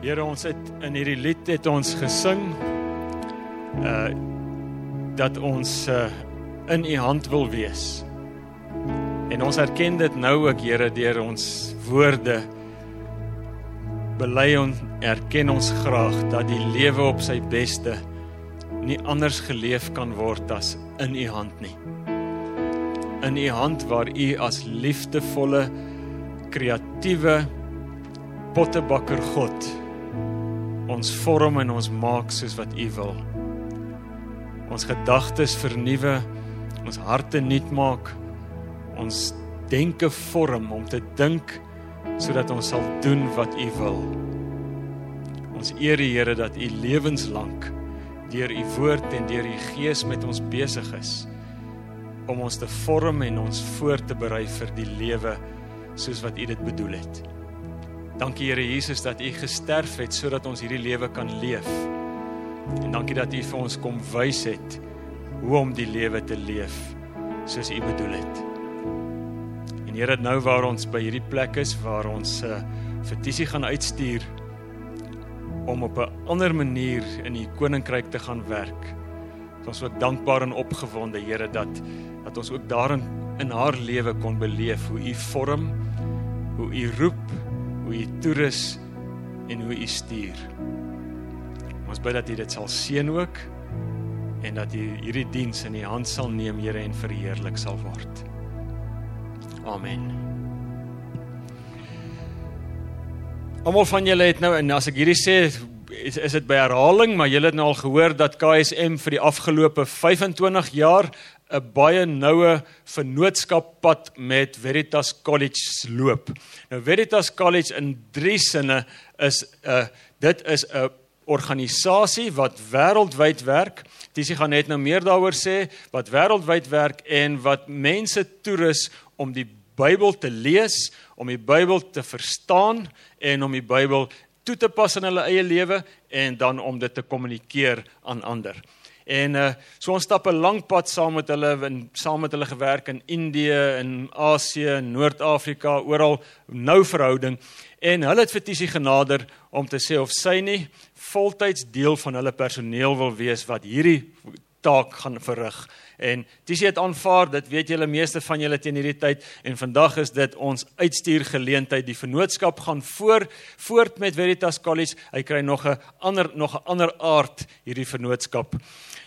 Here ons het in hierdie lied het ons gesing uh dat ons uh in u hand wil wees. En ons erken dit nou ook Here deur ons woorde bely ons erken ons graag dat die lewe op sy beste nie anders geleef kan word as in u hand nie. In u hand waar u as liefdevolle kreatiewe pottebakker God ons vorm en ons maak soos wat U wil. Ons gedagtes vernuwe, ons harte nuut maak, ons denke vorm om te dink sodat ons sal doen wat U wil. Ons eer die Here dat U lewenslank deur U woord en deur U Gees met ons besig is om ons te vorm en ons voor te berei vir die lewe soos wat U dit bedoel het. Dankie Here Jesus dat U gesterf het sodat ons hierdie lewe kan leef. En dankie dat U vir ons kom wys het hoe om die lewe te leef soos U bedoel het. En Here nou waar ons by hierdie plek is waar ons uh, eh, petisie gaan uitstuur om op 'n ander manier in U koninkryk te gaan werk. Ons is ook dankbaar en opgewonde Here dat dat ons ook daarin in haar lewe kon beleef hoe U vorm, hoe U roep hoe u toerus en hoe u stuur. Ons bid dat u dit sal seën ook en dat u hierdie diens in u hand sal neem, Here, en verheerlik sal word. Amen. Almal van julle het nou en as ek hierdie sê is is dit by herhaling, maar julle het nou al gehoor dat KSM vir die afgelope 25 jaar 'n baie noue vennootskappad met Veritas College loop. Nou Veritas College in drie sinne is 'n uh, dit is 'n organisasie wat wêreldwyd werk. Dis ek gaan net nou meer daaroor sê wat wêreldwyd werk en wat mense toerus om die Bybel te lees, om die Bybel te verstaan en om die Bybel toe te pas in hulle eie lewe en dan om dit te kommunikeer aan ander. En uh so ons stap 'n lang pad saam met hulle en saam met hulle gewerk in Indië en Asië, Noord-Afrika, oral nou verhouding en hulle het vir Tisie genader om te sê of sy nie voltyds deel van hulle personeel wil wees wat hierdie taak gaan verrig. En dis het aanvaar, dit weet julle meeste van julle teen hierdie tyd en vandag is dit ons uitstuur geleentheid. Die vennootskap gaan voor voort met Veritas College. Hy kry nog 'n ander nog 'n ander aard hierdie vennootskap.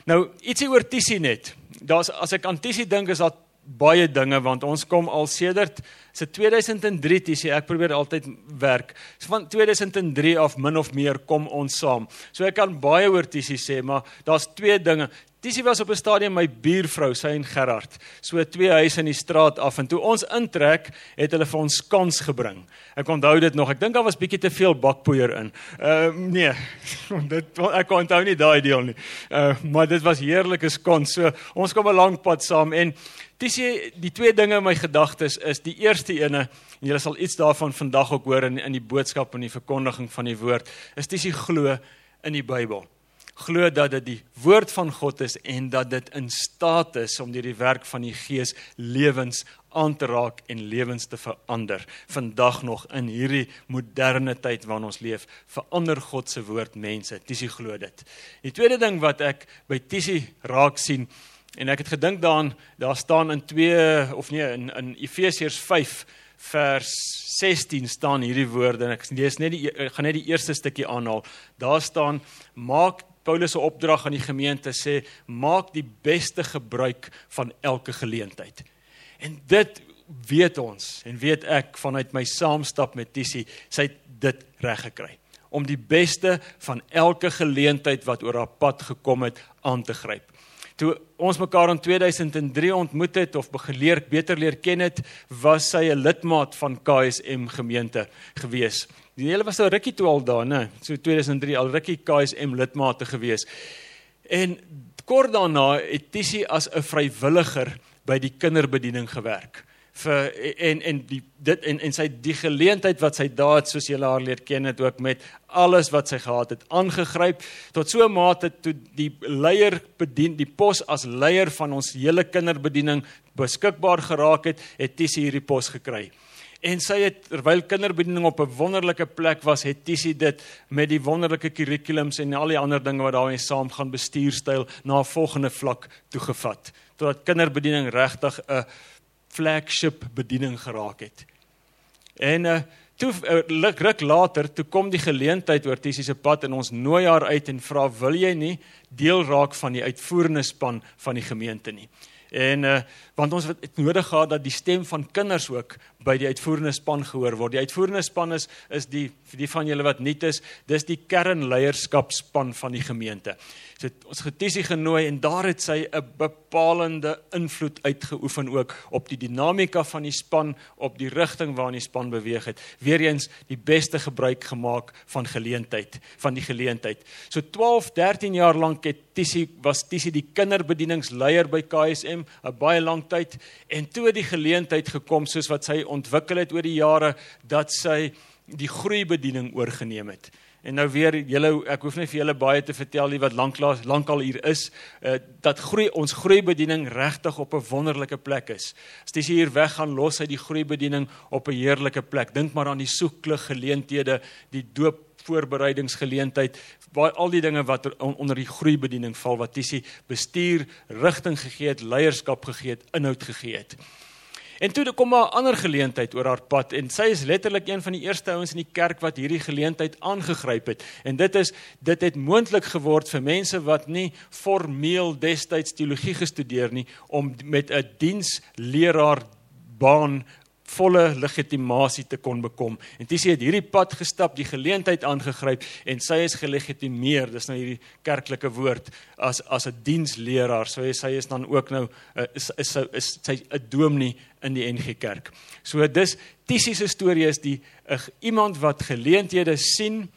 Nou ietsie oor Tisie net. Daar's as ek aan Tisie dink is daar baie dinge want ons kom al sedert se 2003 Tisie ek probeer altyd werk. So van 2003 af min of meer kom ons saam. So ek kan baie oor Tisie sê, maar daar's twee dinge. Tisie was op 'n stadium my buurvrou, sy en Gerard. So twee huise in die straat af en toe ons intrek, het hulle vir ons kans gebring. Ek onthou dit nog. Ek dink daar was bietjie te veel bakpoeier in. Ehm uh, nee. dit ek onthou nie daai deel nie. Uh maar dit was heerlike skons. So ons kom 'n lang pad saam en Tisie die twee dinge in my gedagtes is die eerste ene en julle sal iets daarvan vandag ook hoor in in die boodskap en die verkondiging van die woord. Is Tisie glo in die Bybel glo dat dit die woord van God is en dat dit in staat is om deur die werk van die Gees lewens aan te raak en lewens te verander. Vandag nog in hierdie moderne tyd waarin ons leef, verander God se woord mense. Tisie glo dit. Die tweede ding wat ek by Tisie raak sien en ek het gedink daaraan, daar staan in 2 of nee in in Efesiërs 5 vers 16 staan hierdie woorde en ek lees net die ek gaan net die eerste stukkie aanhaal. Daar staan maak Paulus se opdrag aan die gemeente sê maak die beste gebruik van elke geleentheid. En dit weet ons en weet ek vanuit my saamstap met Tisie, sy het dit reg gekry om die beste van elke geleentheid wat oor haar pad gekom het aan te gryp. Toe ons mekaar in 2003 ontmoet het of geleer beter leer ken het, was sy 'n lidmaat van KSM gemeente gewees. Die hele was nou rukkie toe al daar, né? So 2003 al rukkie KSM lidmate gewees. En kort daarna het Tisie as 'n vrywilliger by die kinderbediening gewerk. Vir en en die dit en en sy die geleentheid wat sy daar het soos julle haar leer ken het ook met alles wat sy gehad het aangegryp tot so 'n mate toe die leier bedien die pos as leier van ons hele kinderbediening beskikbaar geraak het, het Tisie hierdie pos gekry. En sy het terwyl kinderbediening op 'n wonderlike plek was, het Tissie dit met die wonderlike kurrikulums en al die ander dinge wat daarmee saamgaan bestuurstyl na 'n volgende vlak toegevat. Totdat kinderbediening regtig 'n flagship bediening geraak het. En uh toe ruk ruk later toe kom die geleentheid oor Tissie se pad en ons nooi haar uit en vra wil jy nie deel raak van die uitvoerende span van die gemeente nie. En uh want ons het nodig gehad dat die stem van kinders ook by die uitvoerende span gehoor word. Die uitvoerende span is is die die van julle wat nuut is, dis die kernleierskapspan van die gemeente. So ons getiesie genooi en daar het sy 'n bepalende invloed uitgeoefen ook op die dinamika van die span, op die rigting waarin die span beweeg het. Weereens die beste gebruik gemaak van geleentheid, van die geleentheid. So 12, 13 jaar lank het Tissie was Tissie die kinderbedieningsleier by KSM, 'n baie lang tyd en toe het die geleentheid gekom soos wat sy ontwikkel het oor die jare dat sy die groeibediening oorgeneem het. En nou weer julle ek hoef nie vir julle baie te vertel nie wat lanklaas lankal hier is uh, dat groei ons groeibediening regtig op 'n wonderlike plek is. As jy hier weg gaan los uit die groeibediening op 'n heerlike plek. Dink maar aan die soeklig geleenthede, die doop voorbereidingsgeleentheid, waar al die dinge wat onder die groeibediening val wat jy bestuur, rigting gegee het, leierskap gegee het, inhoud gegee het. En toe kom maar 'n ander geleentheid oor haar pad en sy is letterlik een van die eerste ouens in die kerk wat hierdie geleentheid aangegryp het. En dit is dit het moontlik geword vir mense wat nie formeel destyds teologie gestudeer nie om met 'n diensleraar baan volle legitimasie te kon bekom. En dis het hierdie pad gestap, die geleentheid aangegryp en sy is gelegitimeer. Dis nou hierdie kerklike woord as as 'n diensleraar. So sy is dan ook nou uh, is is sy is sy 'n dominee in die NG Kerk. So dis Tissie se storie is die uh, iemand wat geleenthede sien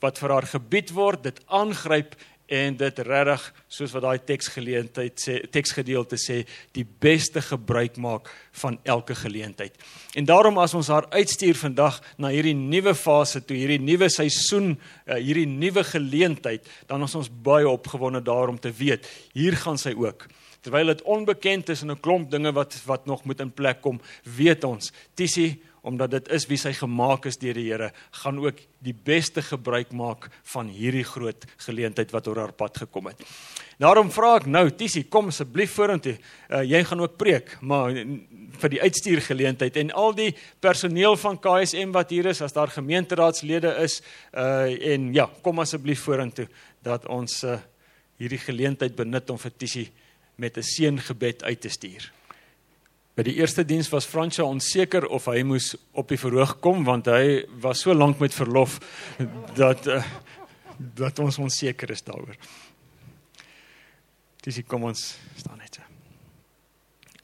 wat vir haar gebied word, dit aangryp en dit regtig soos wat daai teksgeleentheid sê teksgedeelte sê die beste gebruik maak van elke geleentheid. En daarom as ons haar uitstuur vandag na hierdie nuwe fase toe, hierdie nuwe seisoen, uh, hierdie nuwe geleentheid, dan is ons baie opgewonde daarom te weet hier gaan sy ook. Terwyl dit onbekend is en 'n klomp dinge wat wat nog moet in plek kom, weet ons, Tissie omdat dit is wie sy gemaak is deur die Here, gaan ook die beste gebruik maak van hierdie groot geleentheid wat oor haar pad gekom het. Daarom vra ek nou, Tisie, kom asseblief vorentoe. Uh, jy gaan ook preek, maar vir die uitstuur geleentheid en al die personeel van KSM wat hier is, as daar gemeenteraadslede is, uh en ja, kom asseblief vorentoe dat ons uh, hierdie geleentheid benut om vir Tisie met 'n seëngebed uit te stuur. By die eerste diens was Fransja onseker of hy moes op die verhoog kom want hy was so lank met verlof dat uh, dat ons onseker is daaroor. Dis kom ons staan net.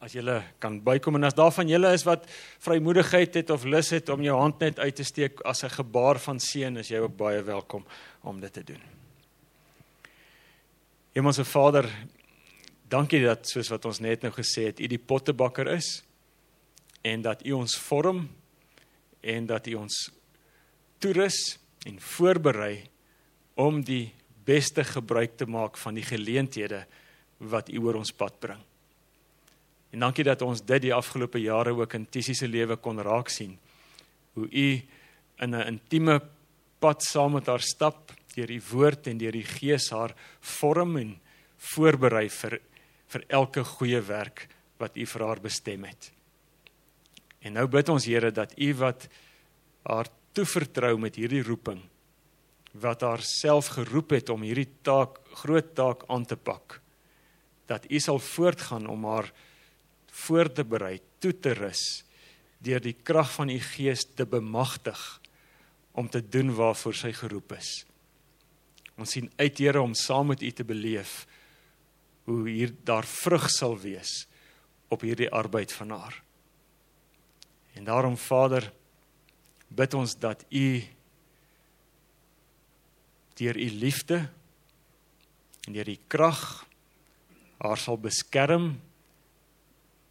As julle kan bykom en as daar van julle is wat vrymoedigheid het of lus het om jou hand net uit te steek as 'n gebaar van seën, is jy ook baie welkom om dit te doen. Hemelse Vader, Dankie dat soos wat ons net nou gesê het, U die pottebakker is en dat U ons vorm en dat U ons toerus en voorberei om die beste gebruik te maak van die geleenthede wat U oor ons pad bring. En dankie dat ons dit die afgelope jare ook in Tissie se lewe kon raak sien. Hoe U in 'n intieme pad saam met haar stap deur die woord en deur die gees haar vorm en voorberei vir vir elke goeie werk wat U vir haar bestem het. En nou bid ons Here dat U wat haar toevertrou met hierdie roeping wat haar self geroep het om hierdie taak groot taak aan te pak dat U sal voortgaan om haar voor te berei, toe te rus deur die krag van U Gees te bemagtig om te doen waarvoor sy geroep is. Ons sien uit Here om saam met U te beleef hoe hier daar vrug sal wees op hierdie arbeid van haar. En daarom Vader bid ons dat U deur U liefde en deur die krag haar sal beskerm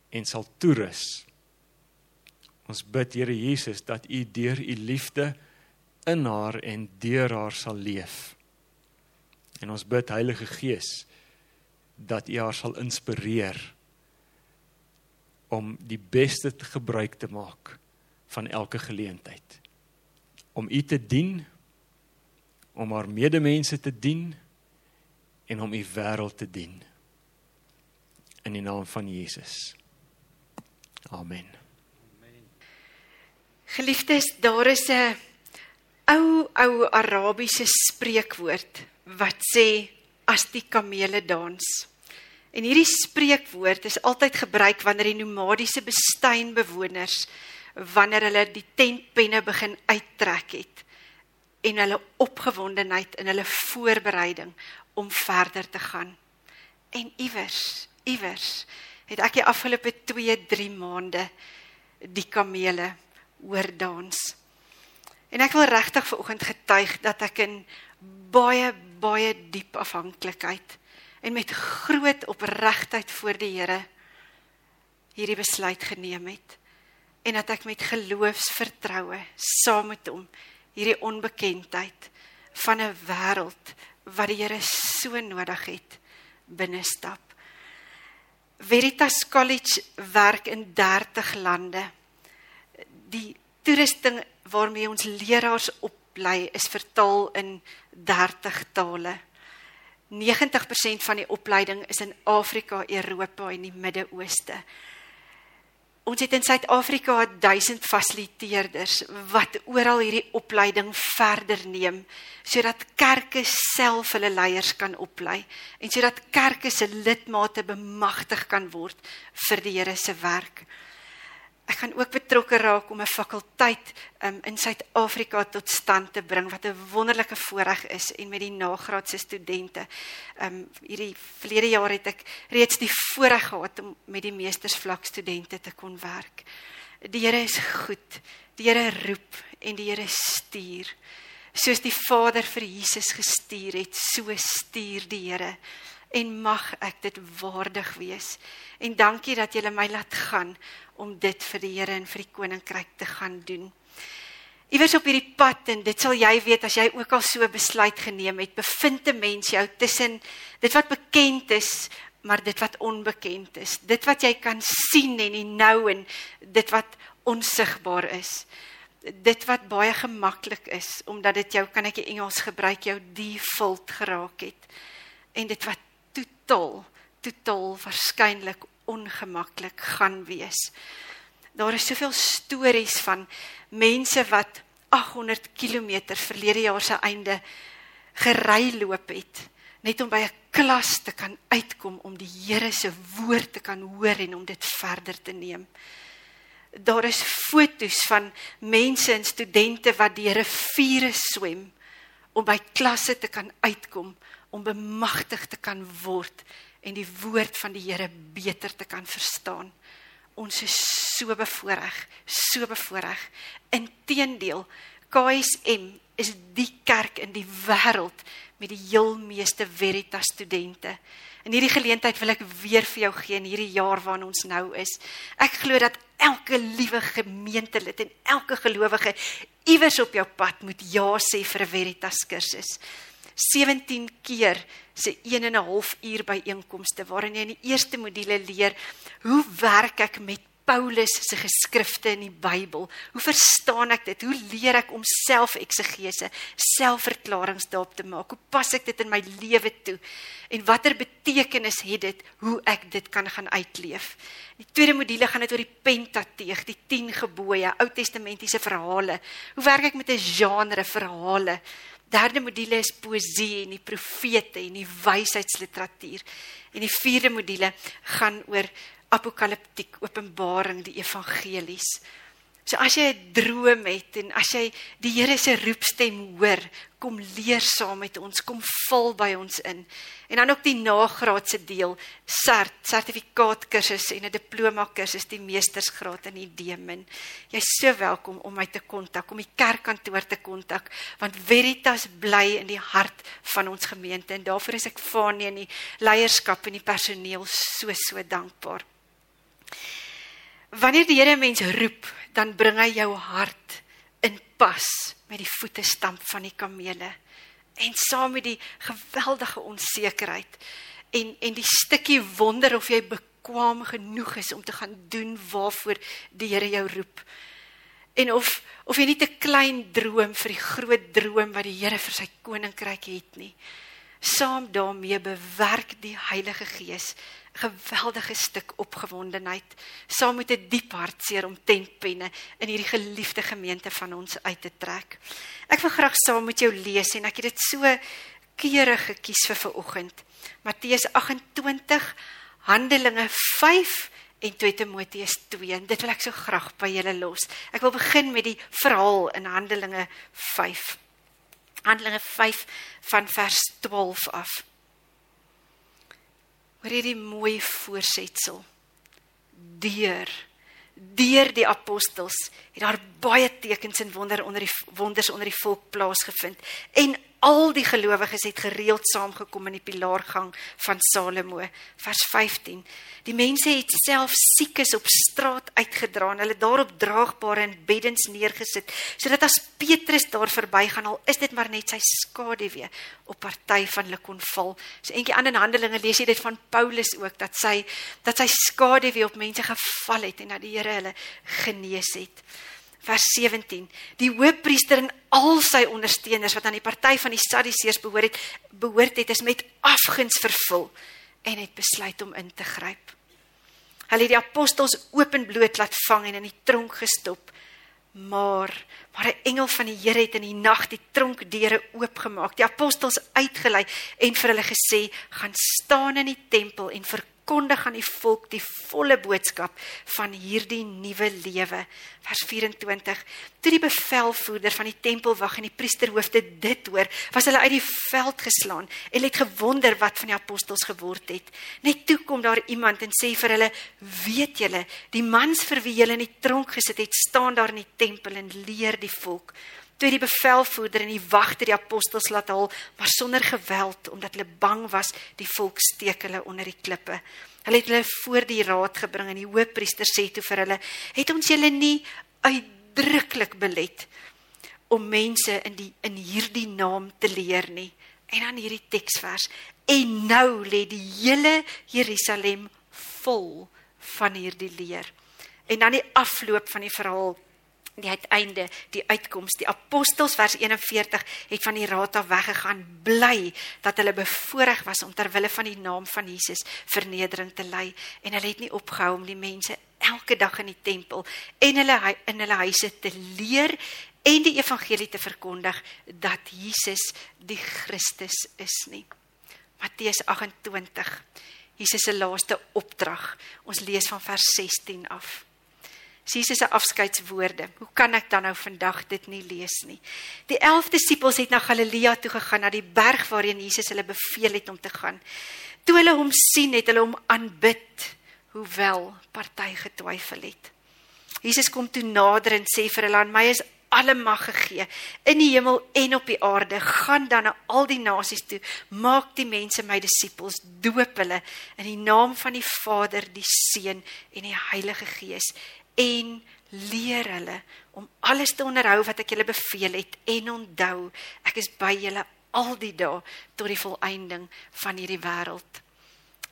en sal toerus. Ons bid Here Jesus dat U deur U liefde in haar en deur haar sal leef. En ons bid Heilige Gees dat U haar sal inspireer om die beste te gebruik te maak van elke geleentheid om u te dien, om haar medemense te dien en om u wêreld te dien. In die naam van Jesus. Amen. Geliefdes, daar is 'n ou ou Arabiese spreekwoord wat sê as die kamele dans. En hierdie spreekwoord is altyd gebruik wanneer die nomadiese bestuinbewoners wanneer hulle die tentpenne begin uittrek het en hulle opgewondenheid in hulle voorbereiding om verder te gaan. En iewers, iewers het ek die afgelope 2, 3 maande die kamele hoor dans. En ek wil regtig vanoggend getuig dat ek in baie baie diep afhanklikheid en met groot opregtheid voor die Here hierdie besluit geneem het en dat ek met geloofsvertroue saam met hom hierdie onbekendheid van 'n wêreld wat die Here so nodig het binne stap. Veritas College werk in 30 lande. Die toerusting waarmee ons leraars oplei is vertaal in 30 tale. 90% van die opleiding is in Afrika, Europa en die Midde-Ooste. Ons het in Suid-Afrika 1000 fasiliteerders wat oral hierdie opleiding verder neem sodat kerke self hulle leiers kan oplei en sodat kerke se lidmate bemagtig kan word vir die Here se werk. Ek gaan ook betrokke raak om 'n fakulteit um, in Suid-Afrika tot stand te bring wat 'n wonderlike voorreg is en met die nagraadse studente. Ehm um, hierdie verlede jaar het ek reeds die voorreg gehad om met die meestersvlak studente te kon werk. Die Here is goed. Die Here roep en die Here stuur. Soos die Vader vir Jesus gestuur het, so stuur die Here en mag ek dit waardig wees. En dankie dat jy my laat gaan om dit vir die Here en vir die koninkryk te gaan doen. Iewers op hierdie pad en dit sal jy weet as jy ook al so besluit geneem het, bevind 'n mens jou tussen dit wat bekend is, maar dit wat onbekend is. Dit wat jy kan sien en nie nou en dit wat onsigbaar is. Dit wat baie gemaklik is omdat dit jou kan ek die Engels gebruik jou default geraak het. En dit wat totaal totaal waarskynlik ongemaklik gaan wees. Daar is soveel stories van mense wat 800 km verlede jaar se einde gery loop het net om by 'n klas te kan uitkom om die Here se woord te kan hoor en om dit verder te neem. Daar is fotos van mense en studente wat deur riviere swem om by klasse te kan uitkom om bemagtig te kan word en die woord van die Here beter te kan verstaan. Ons is so bevoorreg, so bevoorreg. Inteendeel, KSM is die kerk in die wêreld met die heel meeste Veritas studente. In hierdie geleentheid wil ek weer vir jou gee in hierdie jaar waarin ons nou is. Ek glo dat elke liewe gemeentelid en elke gelowige iewers op jou pad moet ja sê vir 'n Veritas kursus. 17 keer se 1 en 'n half uur by einkomste waarin jy in die eerste module leer hoe werk ek met Paulus se geskrifte in die Bybel. Hoe verstaan ek dit? Hoe leer ek om selfeksegese, selfverklaringe daarop te maak? Hoe pas ek dit in my lewe toe? En watter betekenis het dit hoe ek dit kan gaan uitleef? Die tweede module gaan dit oor die Pentateeg, die 10 gebooie, Ou Testamentiese verhale. Hoe werk ek met 'n genre verhale? Derde module is poesie en die profete en die wysheidsliteratuur. En die vierde module gaan oor apokaliptiek, openbaring, die evangelies. So as jy 'n droom het en as jy die Here se roepstem hoor, kom leer saam met ons, kom val by ons in. En dan ook die nagraadse deel, cert, sertifikaat kursus en 'n diploma kursus, die meestersgraad in die Demin. Jy's so welkom om my te kontak, om die kerkkantoor te kontak, want Veritas bly in die hart van ons gemeente en daarvoor is ek Fanie en die leierskap en die personeel so so dankbaar. Wanneer die Here mens roep, dan bring hy jou hart in pas met die voete stamp van die kamele en saam met die geweldige onsekerheid en en die stukkie wonder of jy bekwam genoeg is om te gaan doen waarvoor die Here jou roep. en of of jy nie te klein droom vir die groot droom wat die Here vir sy koninkryk het nie. Saam daarmee bewerk die Heilige Gees 'n geweldige stuk opgewondenheid saam met 'n diep hartseer om tentpenne in hierdie geliefde gemeente van ons uit te trek. Ek wil graag saam met jou lees en ek het dit so kere gekies vir vanoggend. Matteus 28, Handelinge 5 en 2 Timoteus 2. En dit wil ek so graag by julle los. Ek wil begin met die verhaal in Handelinge 5. Handelinge 5 van vers 12 af. Hoor hierdie mooi voorsetsel. Deur deur die apostels het daar baie tekens en wonder onder die wonders onder die volk plaasgevind en al die gelowiges het gereeld saamgekom in die pilaargang van Salomo. Vers 15 die mense het self siekes op straat uitgedra en hulle daarop draagbare en beddens neergesit sodat as Petrus daar verbygaan al is dit maar net sy skaduwee op party van hulle kon val. So eentjie ander Handelinge lees jy dit van Paulus ook dat sy dat sy skaduwee op mense geval het en dat die Here hulle genees het vers 17. Die hoofpriester en al sy ondersteuners wat aan die party van die Sadduseërs behoort het, behoort het is met afguns vervul en het besluit om in te gryp. Hulle het die apostels openbloot laat vang en in die tronk gestop. Maar maar 'n engel van die Here het in die nag die tronkdeure oopgemaak, die apostels uitgelei en vir hulle gesê: "Gaan staan in die tempel en verkondig verkondig aan die volk die volle boodskap van hierdie nuwe lewe. Vers 24. Toe die bevelvoerder van die tempelwag en die priesterhoofde dit hoor, was hulle uit die veld geslaan en het gewonder wat van die apostels geword het. Net toe kom daar iemand en sê vir hulle: "Weet julle, die mans vir wie julle in die tronk gesit het, staan daar in die tempel en leer die volk." Toe die bevelvoerder en die wagte die apostels laat haal, maar sonder geweld omdat hulle bang was die volk steek hulle onder die klippe. Hulle het hulle voor die raad gebring en die hoofpriester sê toe vir hulle: "Het ons julle nie uitdruklik belet om mense in die in hierdie naam te leer nie?" En dan hierdie teksvers: "En nou lê die hele Jerusalem vol van hierdie leer." En dan die afloop van die verhaal die uiteinde, die uitkoms, die apostels vers 41 het van die raad af weggegaan bly dat hulle bevoorreg was om ter wille van die naam van Jesus vernedering te ly en hulle het nie opgehou om die mense elke dag in die tempel en hulle in hulle huise te leer en die evangelie te verkondig dat Jesus die Christus is nie. Matteus 28 Jesus se laaste opdrag. Ons lees van vers 16 af. Jesus se afskeidswoorde. Hoe kan ek dan nou vandag dit nie lees nie? Die 11 disippels het na Galilea toe gegaan, na die berg waarheen Jesus hulle beveel het om te gaan. Toe hulle hom sien, het hulle hom aanbid, hoewel party getwyfel het. Jesus kom toe nader en sê vir hulle: "Aan my is alle mag gegee in die hemel en op die aarde. Gaan dan na al die nasies toe, maak die mense my disippels, doop hulle in die naam van die Vader, die Seun en die Heilige Gees en leer hulle om alles te onderhou wat ek julle beveel het en onthou ek is by julle al die dae tot die volëinding van hierdie wêreld.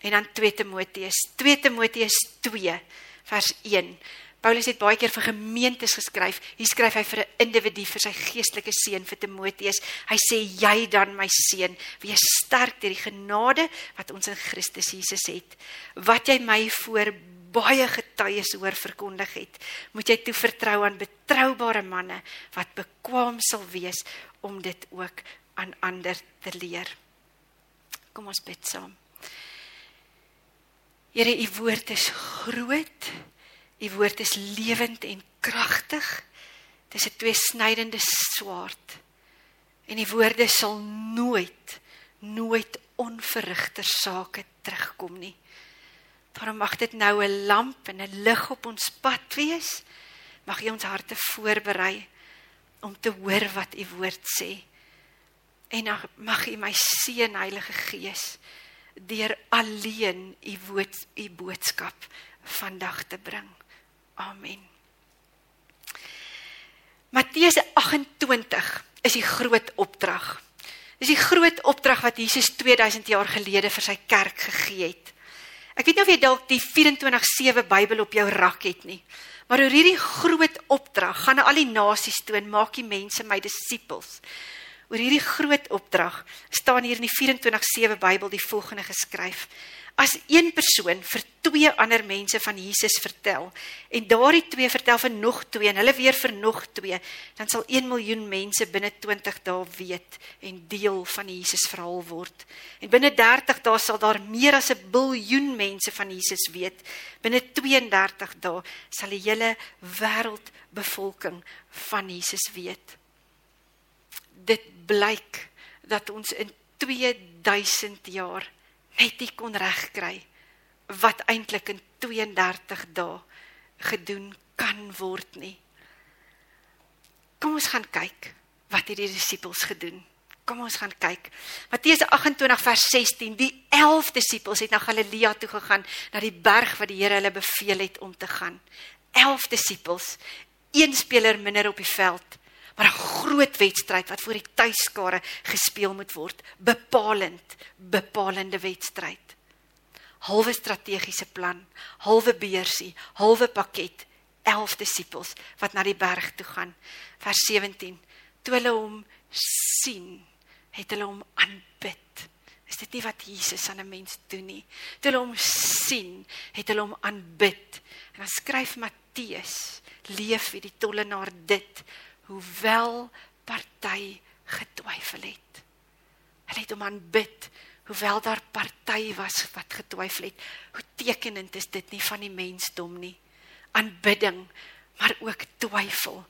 En dan 2 Timoteus, 2 Timoteus 2 vers 1. Paulus het baie keer vir gemeentes geskryf. Hier skryf hy vir 'n individu vir sy geestelike seun vir Timoteus. Hy sê jy dan my seun, wees sterk deur die genade wat ons in Christus Jesus het. Wat jy my voor baie getuies hoor verkondig het, moet jy toe vertrou aan betroubare manne wat bekwam sal wees om dit ook aan ander te leer. Kom ons bid saam. Here, u woord is groot. U woord is lewend en kragtig. Dit is 'n tweesnydende swaard. En die woorde sal nooit nooit onverrigter sake terugkom nie. Daarom mag dit nou 'n lamp en 'n lig op ons pad wees. Mag U ons harte voorberei om te hoor wat U woord sê. En mag U my seën Heilige Gees deur alleen U woord U boodskap vandag te bring. Amen. Matteus 28 is die groot opdrag. Dis die groot opdrag wat Jesus 2000 jaar gelede vir sy kerk gegee het. Ek weet nie of jy dalk die 24/7 Bybel op jou rak het nie. Maar oor hierdie groot opdrag gaan na al die nasies toe en maak die mense my disippels. Oor hierdie groot opdrag staan hier in die 24/7 Bybel die volgende geskryf: As een persoon vir twee ander mense van Jesus vertel en daardie twee vertel vir nog twee en hulle weer vir nog twee, dan sal 1 miljoen mense binne 20 dae weet en deel van Jesus verhaal word. En binne 30 dae sal daar meer as 'n biljoen mense van Jesus weet. Binne 32 dae sal die hele wêreldbevolking van Jesus weet. Dit blyk dat ons in 2000 jaar net nie kon regkry wat eintlik in 32 dae gedoen kan word nie. Kom ons gaan kyk wat hierdie disippels gedoen. Kom ons gaan kyk. Matteus 28 vers 16. Die 11 disippels het na Galilea toe gegaan, na die berg wat die Here hulle beveel het om te gaan. 11 disippels, een speler minder op die veld, maar 'n groot wedstryd wat voor die tuiskare gespeel moet word, bepalend, bepalende wedstryd. Halwe strategiese plan, halwe beursie, halwe pakket, 11 disippels wat na die berg toe gaan. Vers 17. Toe hulle hom sien, het hulle hom aanbid. Is dit nie wat Jesus aan 'n mens doen nie? Toe hulle hom sien, het hulle hom aanbid. En dan skryf Matteus, leef wie die tollenaar dit hoewel party getwyfel het. Hulle het hom aanbid hoewel daar party was wat getwyfel het. Hoe tekenend is dit nie van die mensdom nie? Aanbidding, maar ook twyfel.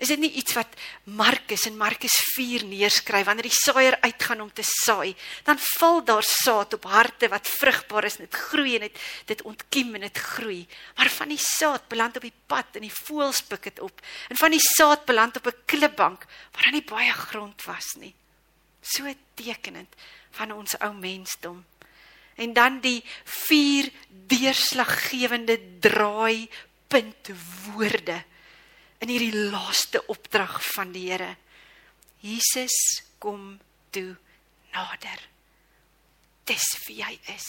Is dit nie iets wat Markus in Markus 4 neerskryf wanneer die saaier uitgaan om te saai, dan val daar saad op harte wat vrugbaar is en dit groei en dit dit ontkiem en dit groei. Maar van die saad beland op die pad en die voëls pik dit op. En van die saad beland op 'n klipbank waar daar nie baie grond was nie. So tekenend van ons ou mensdom. En dan die vier deurslaggewende draai punt woorde in hierdie laaste opdrag van die Here. Jesus kom toe nader. Dis wie hy is.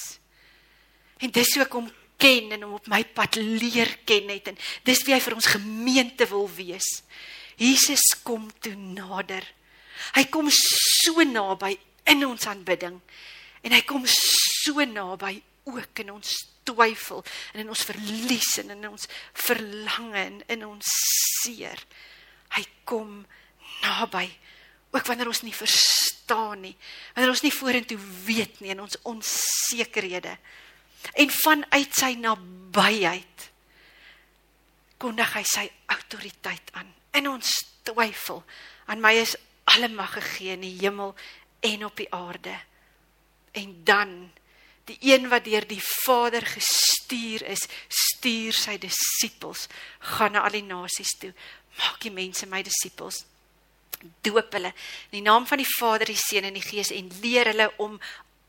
En dis ook om ken en om op my pad leer ken het en dis wie hy vir ons gemeente wil wees. Jesus kom toe nader. Hy kom so naby in ons aanbidding en hy kom so naby ook in ons twyfel en in ons verlies en in ons verlange en in ons seer. Hy kom naby ook wanneer ons nie verstaan nie, wanneer ons nie vorentoe weet nie in ons onsekerhede. En vanuit sy nabyheid kondig hy sy autoriteit aan in ons twyfel. Aan my is alle mag gegee in die hemel en op die aarde. En dan Die een wat deur die Vader gestuur is, stuur sy disippels, gaan na al die nasies toe. Maak die mense my disippels. Doop hulle in die naam van die Vader, die Seun en die Gees en leer hulle om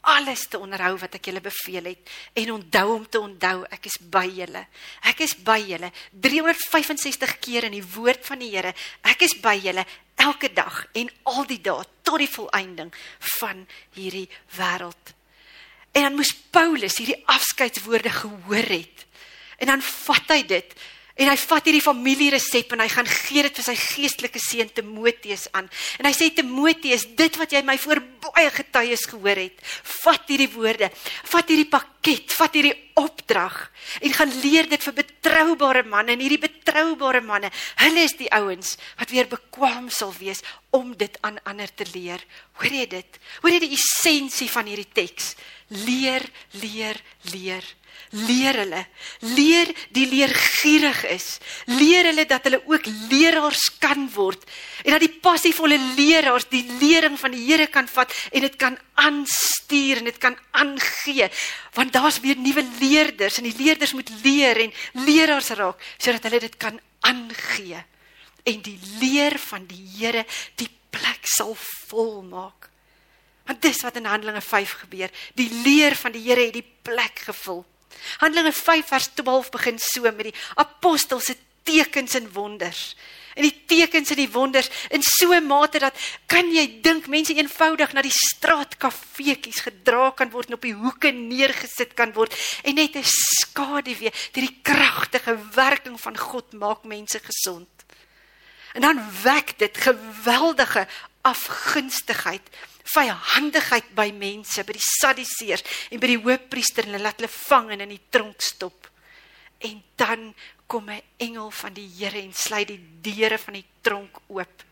alles te onderhou wat ek julle beveel het en onthou om te onthou ek is by julle. Ek is by julle 365 keer in die woord van die Here. Ek is by julle elke dag en al die dae tot die volëinding van hierdie wêreld. En dan moes Paulus hierdie afskeidswoorde gehoor het. En dan vat hy dit en hy vat hierdie familieresep en hy gaan gee dit vir sy geestelike seun Timoteus aan. En hy sê Timoteus, dit wat jy my voor baie getuies gehoor het, vat hierdie woorde, vat hierdie pakket, vat hierdie opdrag en gaan leer dit vir betroubare manne en hierdie betroubare manne, hulle is die ouens wat weer bekwam sal wees om dit aan ander te leer. Hoor jy dit? Hoor jy die essensie van hierdie teks? Leer, leer, leer leer hulle leer die leergierig is leer hulle dat hulle ook leraars kan word en dat die passievolle leraars die lering van die Here kan vat en dit kan aanstuur en dit kan aangee want daar's weer nuwe leerders en die leerders moet leer en leraars raak sodat hulle dit kan aangee en die leer van die Here die plek sal volmaak want dis wat in Handelinge 5 gebeur die leer van die Here het die plek gevul Handelinge 5 vers 12 begin so met die apostels se tekens en wonders. En die tekens en die wonders in so 'n mate dat kan jy dink mense eenvoudig na die straatkafeetjies gedra kan word en op die hoeke neergesit kan word en net 'n skaduwee deur die kragtige werking van God maak mense gesond. En dan wek dit geweldige afgunstigheid, vyhandigheid by mense, by die Sadduseërs en by die hoofpriester en hulle laat hulle vang en in die tronk stop. En dan kom 'n engel van die Here en sluit die deure van die tronk oop.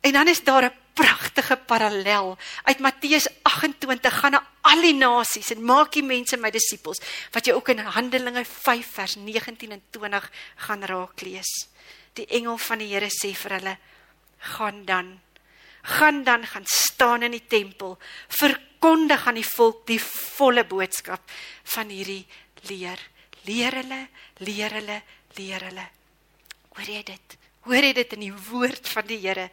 En dan is daar 'n pragtige parallel uit Matteus 28 gaan na al die nasies en maak die mense my disippels wat jy ook in Handelinge 5 vers 19 en 20 gaan raak lees. Die engel van die Here sê vir hulle: "Gaan dan gaan dan gaan staan in die tempel, verkondig aan die volk die volle boodskap van hierdie leer. Leer hulle, leer hulle, leer hulle. Hoor jy dit? Hoor jy dit in die woord van die Here?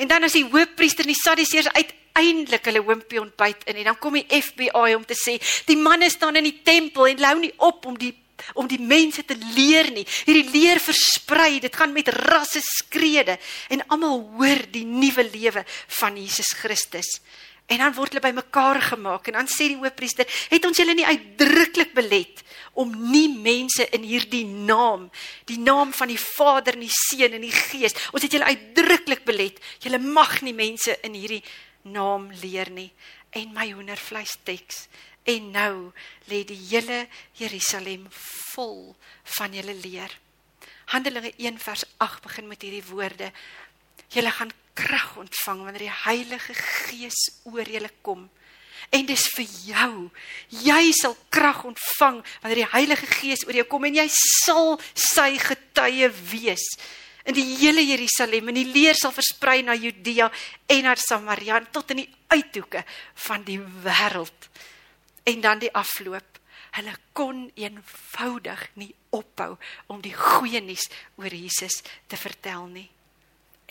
En dan as die hoofpriester en die sadduseërs uiteindelik hulle hompie ontbyt in en dan kom die FBI om te sê die manne staan in die tempel en hou nie op om die om die mense te leer nie. Hierdie leer versprei, dit gaan met rasse skrede en almal hoor die nuwe lewe van Jesus Christus. En dan word hulle bymekaar gemaak en dan sê die hoofpriester, het ons julle nie uitdruklik belet om nie mense in hierdie naam, die naam van die Vader en die Seun en die Gees, ons het julle uitdruklik belet, julle mag nie mense in hierdie naam leer nie. En my hoendervleis teks En nou lê die hele Jerusalem vol van julle leer. Handelinge 1 vers 8 begin met hierdie woorde: Julle gaan krag ontvang wanneer die Heilige Gees oor julle kom. En dis vir jou. Jy sal krag ontvang wanneer die Heilige Gees oor jou kom en jy sal sy getuie wees in die hele Jerusalem en die leer sal versprei na Judea en na Samaria tot in die uithoeke van die wêreld en dan die afloop. Hulle kon eenvoudig nie ophou om die goeie nuus oor Jesus te vertel nie.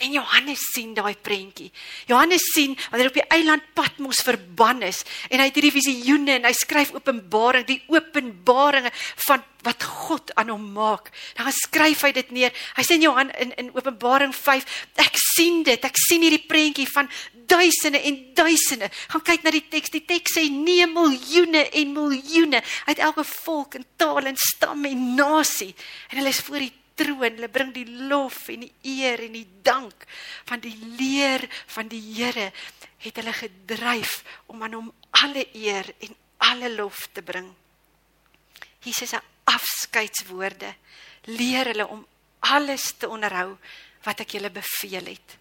En Johannes sien daai prentjie. Johannes sien wanneer op die eiland Patmos verban is en hy het hierdie visioene en hy skryf Openbaring, die openbaringe van wat God aan hom maak. Dan skryf hy dit neer. Hy sê in Johan in in Openbaring 5, ek sien dit. Ek sien hierdie prentjie van duisende en duisende. Gaan kyk na die teks. Die teks sê nee miljoene en miljoene uit elke volk en taal en stam en nasie. En hulle is voor die troon. Hulle bring die lof en die eer en die dank van die leer van die Here het hulle gedryf om aan hom alle eer en alle lof te bring. Jesus se afskeidswoorde leer hulle om alles te onderhou wat ek julle beveel het.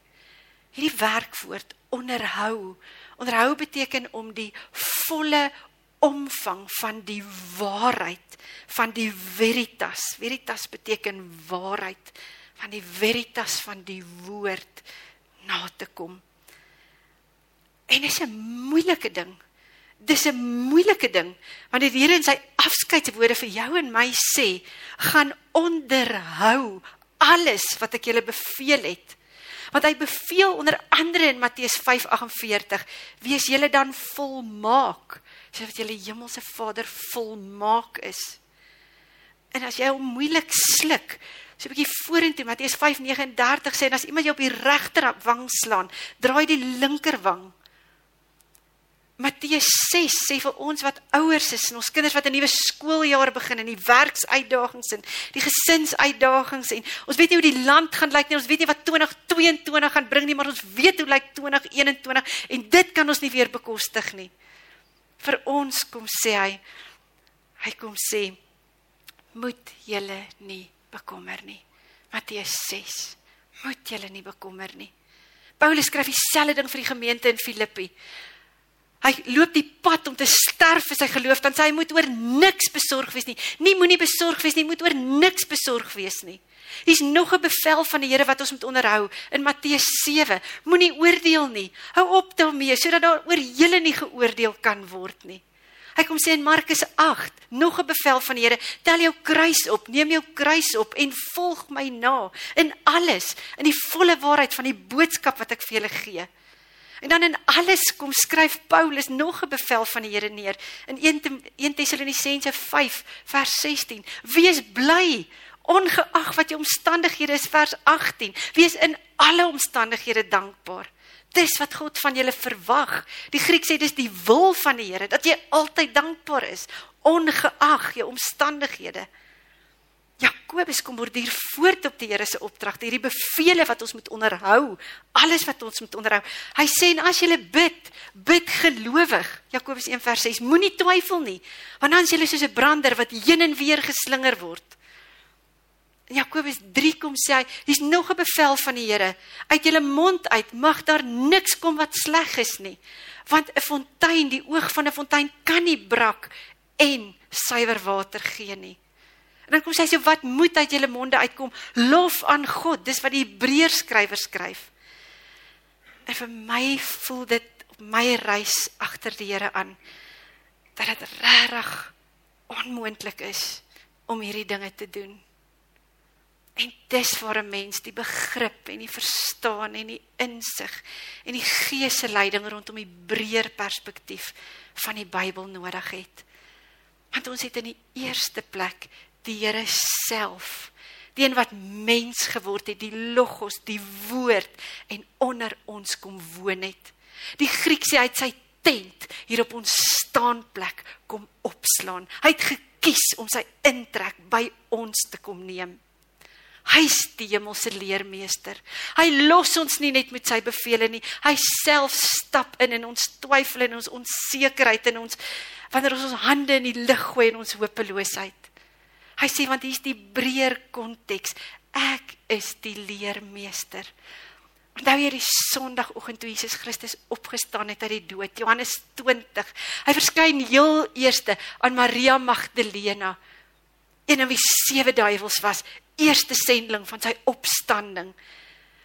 Hierdie werkwoord onderhou. Onderhou beteken om die volle omvang van die waarheid van die veritas. Veritas beteken waarheid van die veritas van die woord na te kom. En dit is 'n moeilike ding. Dis 'n moeilike ding want die Here in sy afskeidswoorde vir jou en my sê, gaan onderhou alles wat ek julle beveel het. Want hy beveel onder andere in Matteus 5:48, wees julle dan volmaak sodat julle hemelse Vader volmaak is. En as jy hom moeilik sluk, so 'n bietjie vorentoe Matteus 5:39 sê en as iemand jou op die regter wang slaan, draai die linker wang. Matteus 6 sê vir ons wat ouers is en ons kinders wat 'n nuwe skooljaar begin en die werksuitdagings en die gesinsuitdagings en ons weet nie hoe die land gaan lyk nie ons weet nie wat 2022 gaan bring nie maar ons weet hoe lyk 2021 en dit kan ons nie weer bekostig nie vir ons kom sê hy hy kom sê moet julle nie bekommer nie. Matteus 6 moet julle nie bekommer nie. Paulus skryf dieselfde ding vir die gemeente in Filippi Hy loop die pad om te sterf vir sy geloof, dan sê hy moet oor niks besorg wees nie. Nie moenie besorg wees nie, moet oor niks besorg wees nie. Hier's nog 'n bevel van die Here wat ons moet onderhou in Matteus 7. Moenie oordeel nie. Hou op daarmee sodat daar oor julle nie geoordeel kan word nie. Hy kom sê in Markus 8, nog 'n bevel van die Here, tel jou kruis op, neem jou kruis op en volg my na in alles, in die volle waarheid van die boodskap wat ek vir julle gee. En dan in alles kom skryf Paulus nog 'n bevel van die Here neer in 1 Tessalonisense 5 vers 16. Wees bly Ongeag wat jou omstandighede is vers 18, wees in alle omstandighede dankbaar. Dis wat God van julle verwag. Die Griek sê dis die wil van die Here dat jy altyd dankbaar is, ongeag jou omstandighede. Jakobus kom borduur voort op die Here se opdrag, hierdie beveel wat ons moet onderhou, alles wat ons moet onderhou. Hy sê en as jy bid, bid gelowig. Jakobus 1:6 moenie twyfel nie, want dan is jy soos 'n brander wat heen en weer geslinger word. In Jakobus 3 kom sê hy, hier's nog 'n bevel van die Here. Uit julle mond uit mag daar niks kom wat sleg is nie, want 'n fontein, die oog van 'n fontein kan nie brak en suiwer water gee nie. En dan kom sy sê wat moet uit julle monde uitkom? Lof aan God. Dis wat die Hebreërs skrywer skryf. En vir my voel dit op my reis agter die Here aan dat dit regtig onmoontlik is om hierdie dinge te doen. En dis vir 'n mens die begrip en die verstaan en die insig en die gees se leiding rondom die breër perspektief van die Bybel nodig het. Want ons het in die eerste plek die Here self, die een wat mens geword het, die logos, die woord en onder ons kom woon het. Die Griek sê hy het sy tent hier op ons staanplek kom opslaan. Hy het gekies om sy intrek by ons te kom neem. Hy is die hemelse leermeester. Hy los ons nie net met sy bevele nie. Hy self stap in in ons twyfel en ons onsekerheid en ons wanneer ons ons hande in die lug gooi in ons hopeloosheid. Hy sê want hier's die breër konteks. Ek is die leermeester. Onthou jy die Sondagoggend toe Jesus Christus opgestaan het uit die dood, Johannes 20. Hy verskyn heel eerste aan Maria Magdalena, een wie sewe duiwels was, eerste sending van sy opstanding.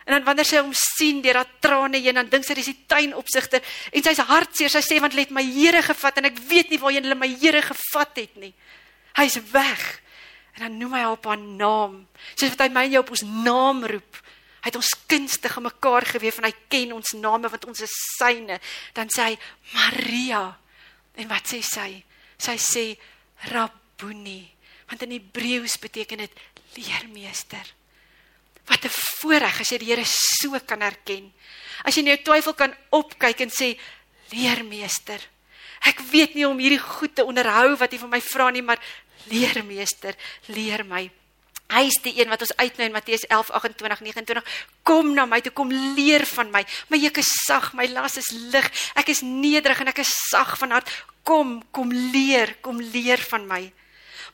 En dan wanneer sy hom sien deur haar trane heen, dan dink sy dis die tuinopsigter en sy se hartseer. Sy sê want let my Here gevat en ek weet nie waarheen hulle my Here gevat het nie. Hy's weg. En dan noem hy haar op haar naam. Soos wat hy my en jou op ons naam roep. Hy het ons kunstig aan mekaar gewewe en hy ken ons name want ons is syne. Dan sê hy Maria. En wat sê sy? Sy sê Rabboni. Want in Hebreëus beteken dit leermeester. Wat 'n voorreg as jy die Here so kan erken. As jy in jou twyfel kan opkyk en sê leermeester. Ek weet nie om hierdie goed te onderhou wat jy van my vra nie, maar leermeester, leer my. Hy is die een wat ons uitnooi in Matteus 11:28 29. Kom na my toe, kom leer van my. My juk is sag, my las is lig. Ek is nederig en ek is sag van hart. Kom, kom leer, kom leer van my.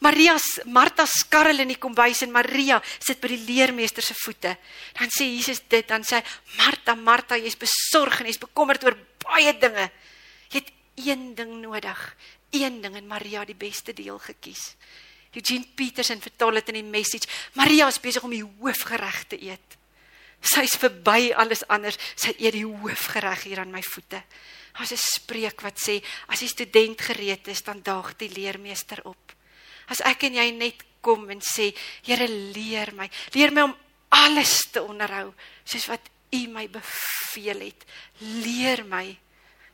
Maria, Martha skarrel in die kombuis en Maria sit by die leermeester se voete. Dan sê Jesus dit, dan sê hy: "Martha, Martha, jy's besorg en jy's bekommerd oor baie dinge. Jy het een ding nodig een ding en Maria die beste deel gekies. Eugene Petersen vertaal dit in die message. Maria is besig om die hoofgereg te eet. Sy's verby alles anders. Sy eet die hoofgereg hier aan my voete. Daar's 'n spreek wat sê as die student gereed is, dan daag die leermeester op. As ek en jy net kom en sê, Here leer my, leer my om alles te onderhou soos wat U my beveel het. Leer my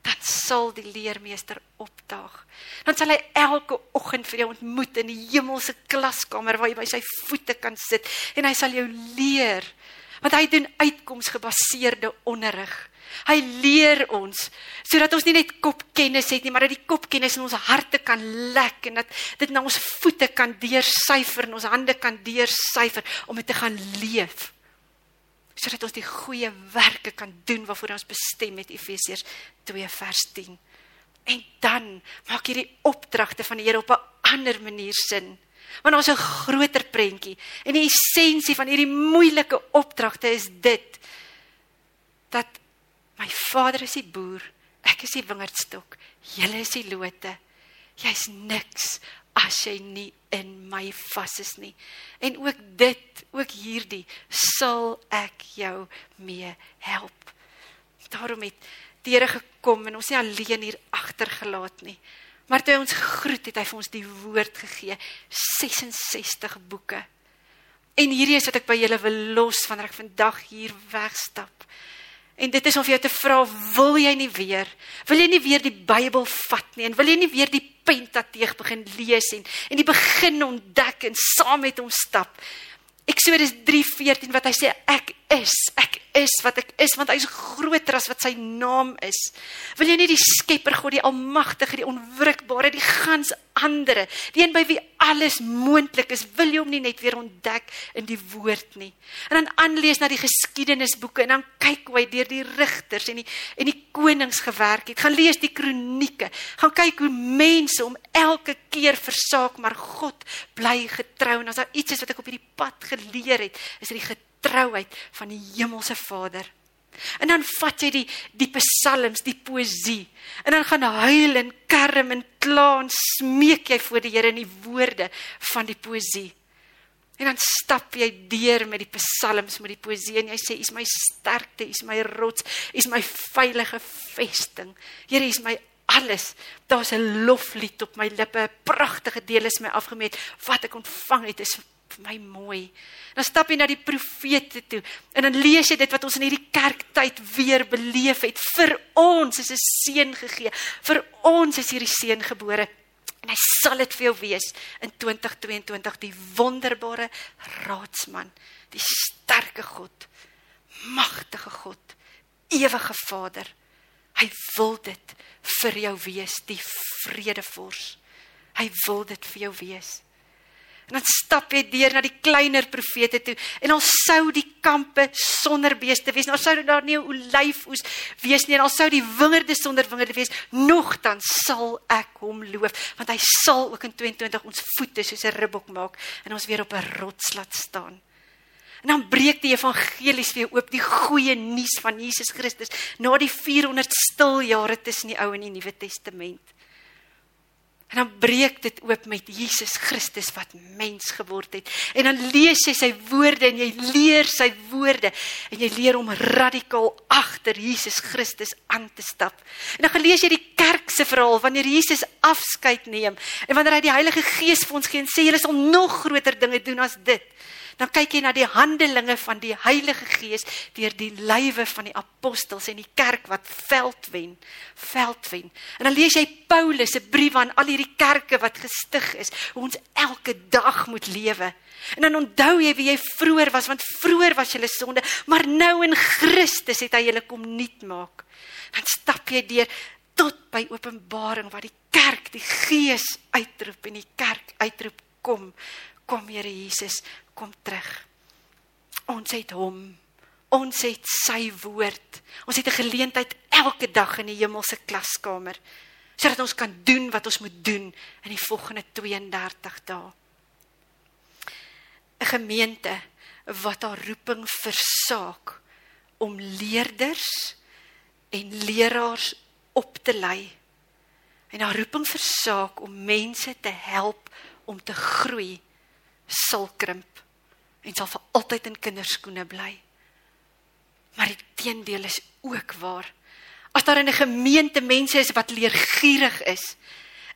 dan sal die leermeester opdaag. Dan sal hy elke oggend vir jou ontmoet in die hemelse klaskamer waar jy by sy voete kan sit en hy sal jou leer. Want hy doen uitkomsgebaseerde onderrig. Hy leer ons sodat ons nie net kopkennis het nie, maar dat die kopkennis in ons harte kan lek en dat dit na ons voete kan deursyfer en ons hande kan deursyfer om dit te gaan leef sodat ons die goeie werke kan doen waarvoor ons bestem het Efesiërs 2 vers 10. En dan maak hierdie opdragte van die Here op 'n ander manier sin. Want ons 'n groter prentjie en die essensie van hierdie moeilike opdragte is dit dat my Vader is die boer, ek is die wingerdstok, julle is die lote. Jy's niks as jy nie in my vas is nie. En ook dit, ook hierdie sal ek jou mee help. Daarom het die Here gekom en ons nie alleen hier agtergelaat nie. Maar toe ons groet het hy vir ons die woord gegee, 66 boeke. En hierdie is wat ek by julle wil los wanneer ek vandag hier wegstap. En dit is om vir jou te vra, wil jy nie weer? Wil jy nie weer die Bybel vat nie en wil jy nie weer die Pentateeg begin lees en en die begin ontdek en saam met hom stap? Eksodus 3:14 wat hy sê ek is, ek is wat ek is want hy is groter as wat sy naam is. Wil jy nie die Skepper God, die Almagtige, die onwrikbare, die gans andere, die een by wie alles moontlik is, wil jy hom nie net weer ontdek in die woord nie. En dan aanlees na die geskiedenisboeke en dan kyk hoe hy deur die rigters en die en die konings gewerk het. Gaan lees die kronieke. Gaan kyk hoe mense om elke keer versaak, maar God bly getrou. En as daar iets is wat ek op hierdie pad geleer het, is dit die getrouheid van die hemelse Vader. En dan vat jy die die psalms, die poësie. En dan gaan huil en kerm en kla en smeek jy voor die Here in die woorde van die poësie. En dan stap jy deur met die psalms, met die poësie en jy sê, "U is my sterkte, U is my rots, U is my veilige vesting. Here, U is my alles. Daar's 'n loflied op my lippe, 'n pragtige deel is my afgemeet. Wat ek ontvang het is vir my mooi. Dan stap jy na die profete toe en dan lees jy dit wat ons in hierdie kerktyd weer beleef het. Vir ons is 'n seun gegee. Vir ons is hierdie seun gebore. En hy sal dit vir jou wees in 2022 die wonderbare raadsman, die sterke God, magtige God, ewige Vader. Hy wil dit vir jou wees, die vredevors. Hy wil dit vir jou wees. En dan stap jy deur na die kleiner profete toe en al sou die kampe sonder beeste wees, al sou daar nie olyfoes wees nie, al sou die wingerde sonder wingerde wees, nogtans sal ek hom loof, want hy sal ook in 22 ons voete soos 'n ribbok maak en ons weer op 'n rots laat staan. En dan breek die evangelies weer oop, die goeie nuus van Jesus Christus na die 400 stil jare tussen die Ou en die Nuwe Testament. En dan breek dit oop met Jesus Christus wat mens geword het. En dan lees jy sy woorde en jy leer sy woorde en jy leer om radikaal agter Jesus Christus aan te stap. En dan gelees jy die kerk se verhaal wanneer Jesus afskeid neem en wanneer hy die Heilige Gees vir ons gee en sê julle sal nog groter dinge doen as dit dan kyk jy na die handelinge van die Heilige Gees deur die lywe van die apostels en die kerk wat veld wen, veld wen. En dan lees jy Paulus se brief aan al hierdie kerke wat gestig is, hoe ons elke dag moet lewe. En dan onthou jy wie jy vroeër was, want vroeër was jy 'n sonde, maar nou in Christus het hy julle kom nuut maak. Dan stap jy deur tot by Openbaring waar die kerk die Gees uitroep en die kerk uitroep kom kom Here Jesus kom terug. Ons het hom. Ons het sy woord. Ons het 'n geleentheid elke dag in die hemelse klaskamer sodat ons kan doen wat ons moet doen in die volgende 32 dae. 'n Gemeente wat haar roeping versaak om leerders en leraars op te lei. En haar roeping versaak om mense te help om te groei sal krimp en sal vir altyd in kinderskoene bly. Maar die teendeel is ook waar. As daar in 'n gemeente mense is wat leergierig is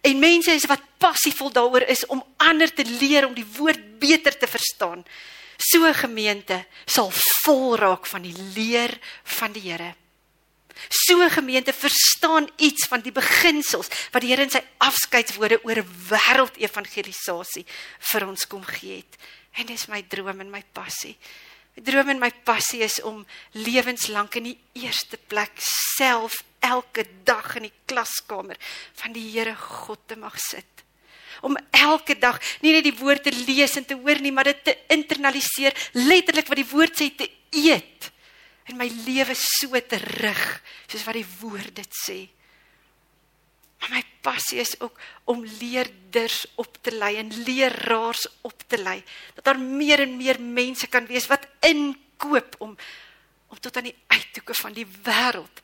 en mense is wat passievol daaroor is om ander te leer om die woord beter te verstaan, so 'n gemeente sal vol raak van die leer van die Here. So 'n gemeente verstaan iets van die beginsels wat die Here in sy afskeidswoorde oor wêreldevangelisasie vir ons kom gee het. En dis my droom en my passie. My droom en my passie is om lewenslank in die eerste plek self elke dag in die klaskamer van die Here God te mag sit. Om elke dag nie net die woord te lees en te hoor nie, maar dit te internaliseer, letterlik wat die woord sê te eet en my lewe so te rig soos wat die woord dit sê. Maar my passie is ook om leerders op te lei en leraars op te lei. Dat daar meer en meer mense kan wees wat inkoop om om tot aan die uithoeke van die wêreld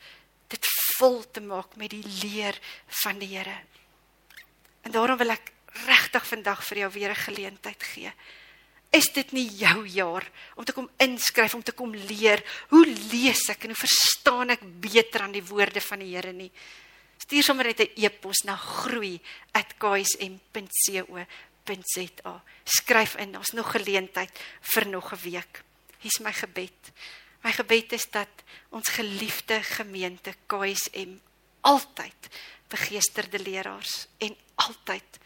dit vol te maak met die leer van die Here. En daarom wil ek regtig vandag vir jou weer 'n geleentheid gee. Is dit nie jou jaar om te kom inskryf om te kom leer hoe lees ek en hoe verstaan ek beter aan die woorde van die Here nie? Stuur sommer net 'n e-pos na groei@ksm.co.za. Skryf in, daar's nog geleentheid vir nog 'n week. Hier's my gebed. My gebed is dat ons geliefde gemeente KSM altyd begeesterde leraars en altyd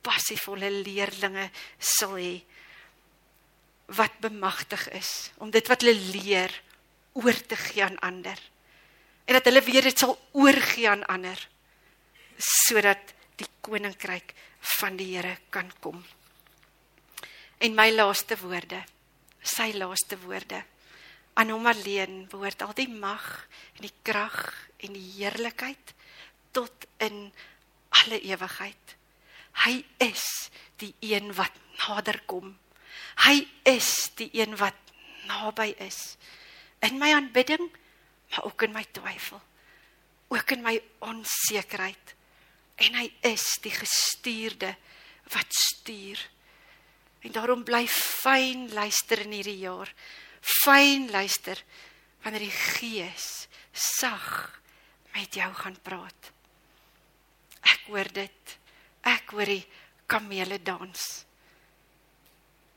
passievolle leerlinge sal hê. wat bemagtig is om dit wat hulle leer oor te gee aan ander. En dat hulle weer dit sal oorgee aan ander sodat die koninkryk van die Here kan kom. En my laaste woorde, sy laaste woorde. Aan hom alleen behoort al die mag en die krag en die heerlikheid tot in alle ewigheid. Hy is die een wat nader kom. Hy is die een wat naby is. In my aanbidding, maar ook in my twyfel. Ook in my onsekerheid. En hy is die gestuurde wat stuur. En daarom bly fyn luister in hierdie jaar. Fyn luister wanneer die Gees sag met jou gaan praat. Ek hoor dit. Ek hoor die kamele dans.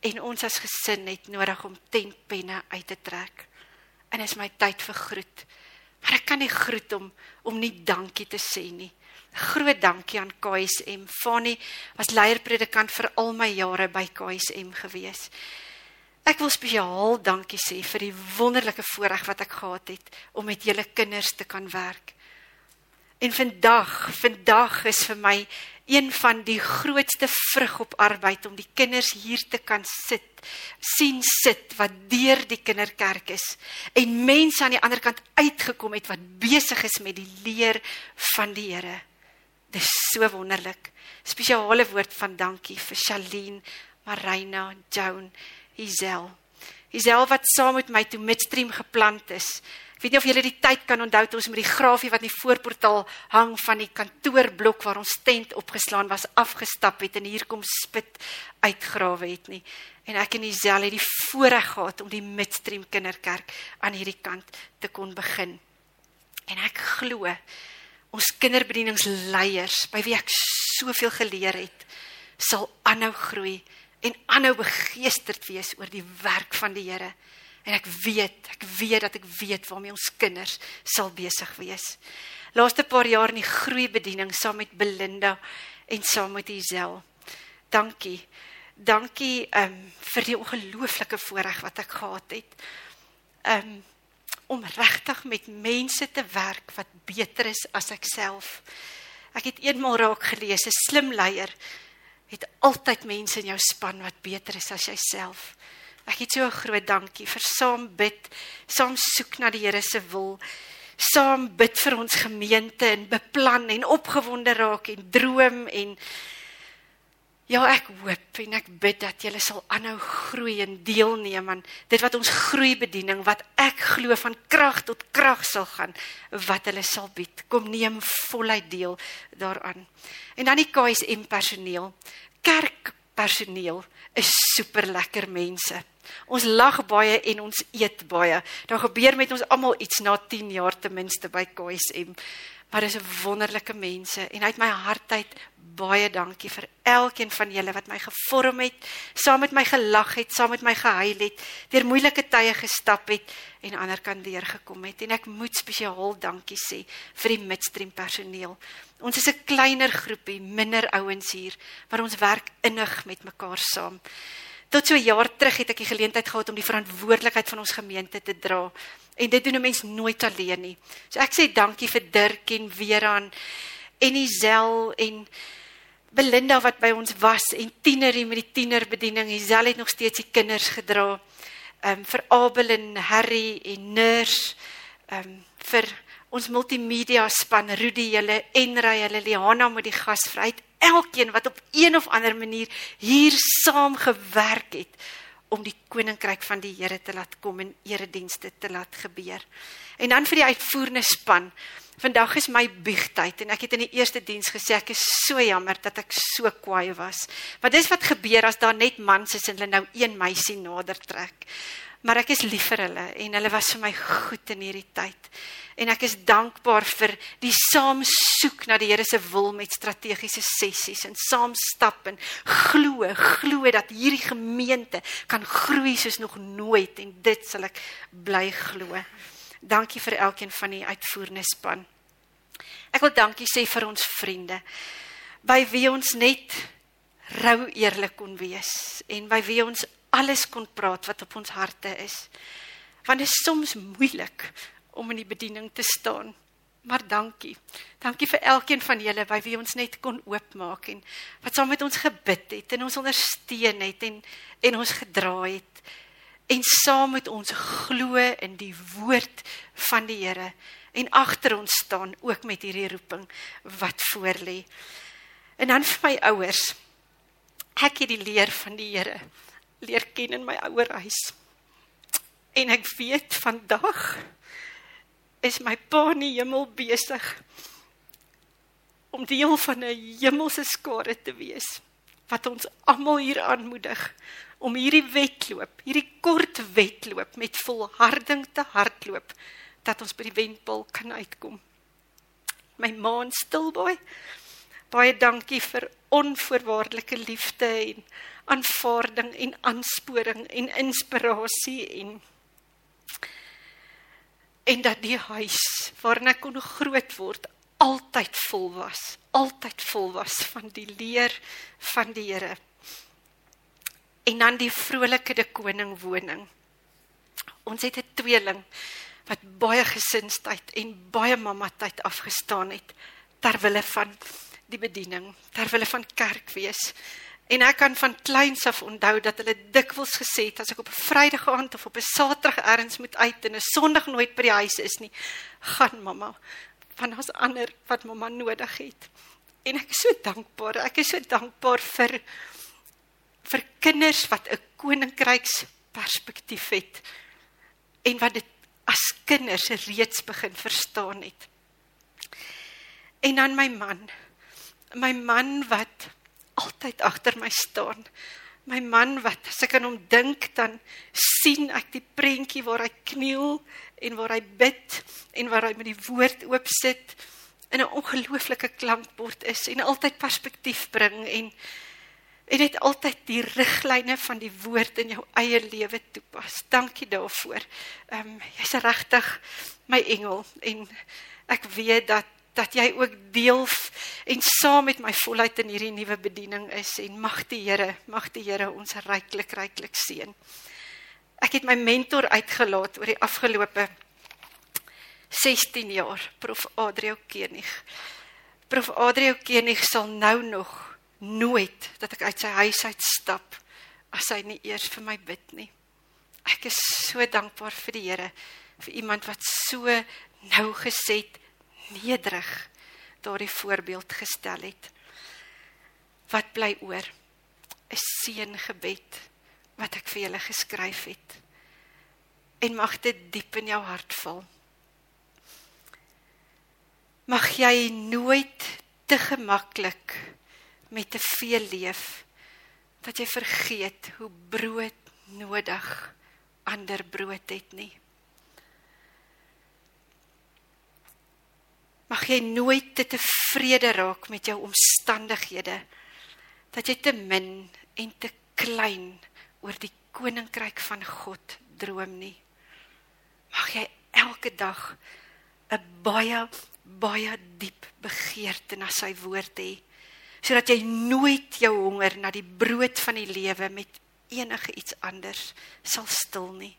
En ons as gesin het nodig om tentpenne uit te trek. En is my tyd vir groet. Maar ek kan nie groet om om nie dankie te sê nie. Groot dankie aan KSM. Fani was leierpredikant vir al my jare by KSM gewees. Ek wil spesiaal dankie sê vir die wonderlike voorreg wat ek gehad het om met julle kinders te kan werk. En vandag, vandag is vir my een van die grootste vrug op arbeid om die kinders hier te kan sit, sien sit wat deur die kinderkerk is en mense aan die ander kant uitgekom het wat besig is met die leer van die Here. Dis so wonderlik. Spesiale woord van dankie vir Shalien, Marina, Joan, Isel. Isel wat saam met my toe midstream geplant is. Ek weet nie of julle die tyd kan onthou toe ons met die grafie wat in die voorportaal hang van die kantoorblok waar ons tent opgeslaan was afgestap het en hier kom spit uitgrawe het nie. En ek en Isel het die voorreg gehad om die midstream kinderkerk aan hierdie kant te kon begin. En ek glo ons kinderbedieningsleiers by wie ek soveel geleer het, sal aanhou groei en aanhou begeesterd wees oor die werk van die Here. En ek weet, ek weet dat ek weet waarmee ons kinders sal besig wees. Laaste paar jaar in die groeibediening saam met Belinda en saam met Isel. Dankie. Dankie um vir die ongelooflike voorreg wat ek gehad het. Um om regtig met mense te werk wat beter is as ek self. Ek het eenmal raak gelees, 'n slim leier het altyd mense in jou span wat beter is as jouself. Ek het so 'n groot dankie vir saam bid, saam soek na die Here se wil, saam bid vir ons gemeente en beplan en opgewonde raak en droom en ja, ek hoop en ek bid dat julle sal aanhou groei en deelneem aan dit wat ons groeibediening wat ek glo van krag tot krag sal gaan wat hulle sal bied. Kom neem voluit deel daaraan. En dan die KSM personeel, kerkpersoneel is super lekker mense. Ons lag baie en ons eet baie. Daar gebeur met ons almal iets na 10 jaar ten minste by KSM. Maar dis 'n wonderlike mense en uit my hart uit baie dankie vir elkeen van julle wat my gevorm het, saam met my gelag het, saam met my gehuil het, deur moeilike tye gestap het en ander kan deurgekom het. En ek moet spesiaal dankie sê vir die midstream personeel. Ons is 'n kleiner groepie, minder ouens hier, maar ons werk innig met mekaar saam. Tot so 'n jaar terug het ek die geleentheid gehad om die verantwoordelikheid van ons gemeente te dra. En dit doen 'n mens nooit alleen nie. So ek sê dankie vir Dirk en Weeran en Isel en Belinda wat by ons was en tienerie met die tienerbediening. Isel het nog steeds die kinders gedra. Ehm um, vir Abel en Harry en Nurs. Ehm um, vir ons multimedia span Rudy hulle en Ray hulle Liana met die gasvryheid elkeen wat op een of ander manier hier saam gewerk het om die koninkryk van die Here te laat kom en eredienste te laat gebeur. En dan vir die uitvoerende span. Vandag is my biegtyd en ek het in die eerste diens gesê ek is so jammer dat ek so kwaai was. Want dis wat gebeur as daar net mans is en hulle nou een meisie nader trek. Maar ek is lief vir hulle en hulle was vir my goed in hierdie tyd en ek is dankbaar vir die saam soek na die Here se wil met strategiese sessies en saam stap en glo glo dat hierdie gemeente kan groei soos nog nooit en dit sal ek bly glo. Dankie vir elkeen van die uitvoerende span. Ek wil dankie sê vir ons vriende by wie ons net rou eerlik kon wees en by wie ons alles kon praat wat op ons harte is. Want dit is soms moeilik om in die bediening te staan. Maar dankie. Dankie vir elkeen van julle by wie ons net kon oopmaak en wat saam met ons gebid het en ons ondersteun het en en ons gedra het en saam met ons glo in die woord van die Here en agter ons staan ook met hierdie roeping wat voor lê. En dan vir my ouers. Ek het die leer van die Here leer ken in my ouerhuis. En ek weet vandag is my pa in die hemel besig om deel van 'n hemelse skare te wees wat ons almal hier aanmoedig om hierdie wedloop, hierdie kort wedloop met volharding te hardloop dat ons by die wenpaal kan uitkom. My ma in Stilbaai, baie dankie vir onvoorwaardelike liefde en aanvaarding en aansporing en inspirasie en en dat die huis waarin ek kon groot word altyd vol was, altyd vol was van die leer van die Here. En dan die vrolike de koning woning. Ons het 'n tweeling wat baie gesinstyd en baie mamma tyd afgestaan het ter wille van die bediening, ter wille van kerk wees. En ek kan van kleins af onthou dat hulle dikwels gesê het as ek op 'n Vrydag aand of op 'n Saterdag ergens moet uit en 'n Sondag nooit by die huis is nie, gaan mamma van ons ander wat mamma nodig het. En ek is so dankbaar. Ek is so dankbaar vir vir kinders wat 'n koninkryks perspektief het en wat dit as kinders reeds begin verstaan het. En dan my man. My man wat altyd agter my staan. My man wat as ek aan hom dink dan sien ek die prentjie waar hy kniel en waar hy bid en waar hy met die woord oop sit in 'n ongelooflike klankbord is en altyd perspektief bring en en dit altyd die riglyne van die woord in jou eie lewe toepas. Dankie daarvoor. Ehm um, jy's regtig my engel en ek weet dat dat jy ook deel en saam met my voluit in hierdie nuwe bediening is en mag die Here, mag die Here ons ryklik ryklik seën. Ek het my mentor uitgelaat oor die afgelope 16 jaar, Prof Adriel Kenig. Prof Adriel Kenig sal nou nog nooit dat ek uit sy huis uit stap as hy nie eers vir my bid nie. Ek is so dankbaar vir die Here vir iemand wat so nou gesê het nederig daardie voorbeeld gestel het. Wat bly oor? 'n Seëngebed wat ek vir julle geskryf het. En mag dit diep in jou hart val. Mag jy nooit te gemaklik met te veel leef dat jy vergeet hoe brood nodig ander brood het nie. Mag jy nooit te tevrede raak met jou omstandighede dat jy te min en te klein oor die koninkryk van God droom nie. Mag jy elke dag 'n baie baie diep begeerte na sy woord hê sodat jy nooit jou honger na die brood van die lewe met enige iets anders sal stil nie.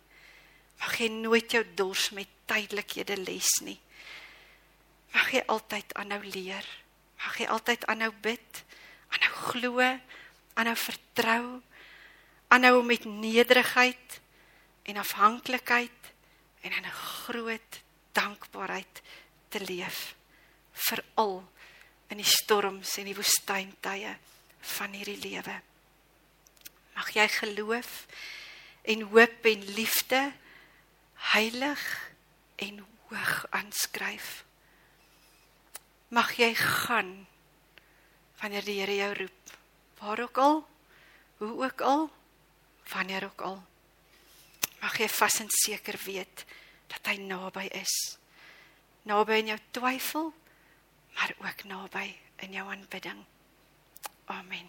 Mag jy nooit jou dors met tydelikhede les nie Mag jy altyd aanhou leer. Mag jy altyd aanhou bid, aanhou glo, aanhou vertrou, aanhou met nederigheid en afhanklikheid en in 'n groot dankbaarheid te leef veral in die storms en die woestyntye van hierdie lewe. Mag jy geloof en hoop en liefde heilig en hoog aanskryf mag jy gaan wanneer die Here jou roep. Waar ook al, hoe ook al, wanneer ook al. Mag jy vas en seker weet dat hy naby is. Naby in jou twyfel, maar ook naby in jou aanbidding. Amen.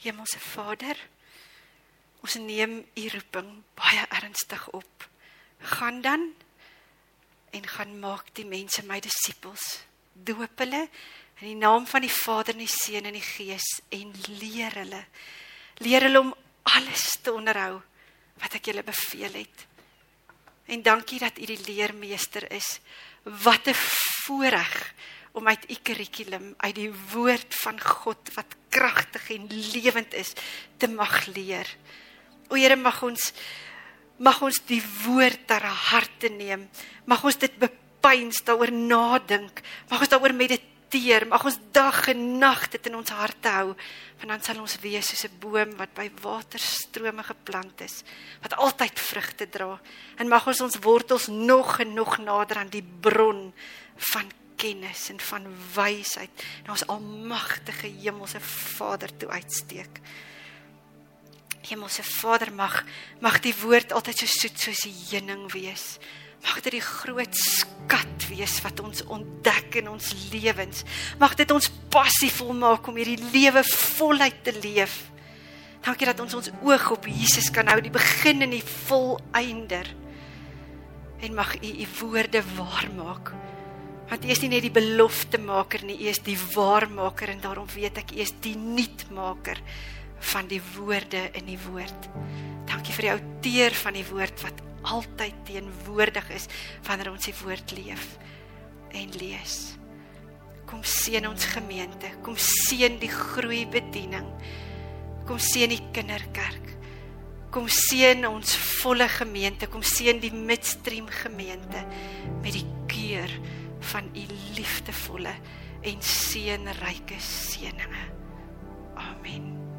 Hemelse Vader, ons neem u roeping baie ernstig op. Gaan dan en gaan maak die mense my disippels. Doop hulle in die naam van die Vader en die Seun en die Gees en leer hulle. Leer hulle om alles te onderhou wat ek julle beveel het. En dankie dat u die leermeester is. Wat 'n voorreg om uit u kurrikulum, uit die woord van God wat kragtig en lewend is, te mag leer. O Here, mag ons mag ons die woord ter harte neem. Mag ons dit bepeins, daaroor nadink. Mag ons daaroor mediteer. Mag ons dag en nag dit in ons harte hou want dan sal ons wees soos 'n boom wat by waterstrome geplant is wat altyd vrugte dra en mag ons ons wortels nog en nog nader aan die bron van kennis en van wysheid na ons almagtige hemelse Vader toe uitsteek. Hemelse Vader mag mag die woord altyd so soet soos die heuning wees. Mag dit die groot skat wees wat ons ontdek in ons lewens. Mag dit ons passievol maak om hierdie lewe voluit te leef. Dankie dat ons ons oog op Jesus kan hou, die begin en die volëinder. En mag U U woorde waar maak. Want U is nie net die beloftemaker nie, U is die waarmaker en daarom weet ek U is die nuutmaker van die woorde in die woord. Dankie vir die outeur van die woord wat altyd teenwoordig is wanneer ons die woord leef en lees. Kom seën ons gemeente, kom seën die groei bediening. Kom seën die kinderkerk. Kom seën ons volle gemeente, kom seën die midstream gemeente met die keur van u liefdevolle en seënryke seëninge. Amen.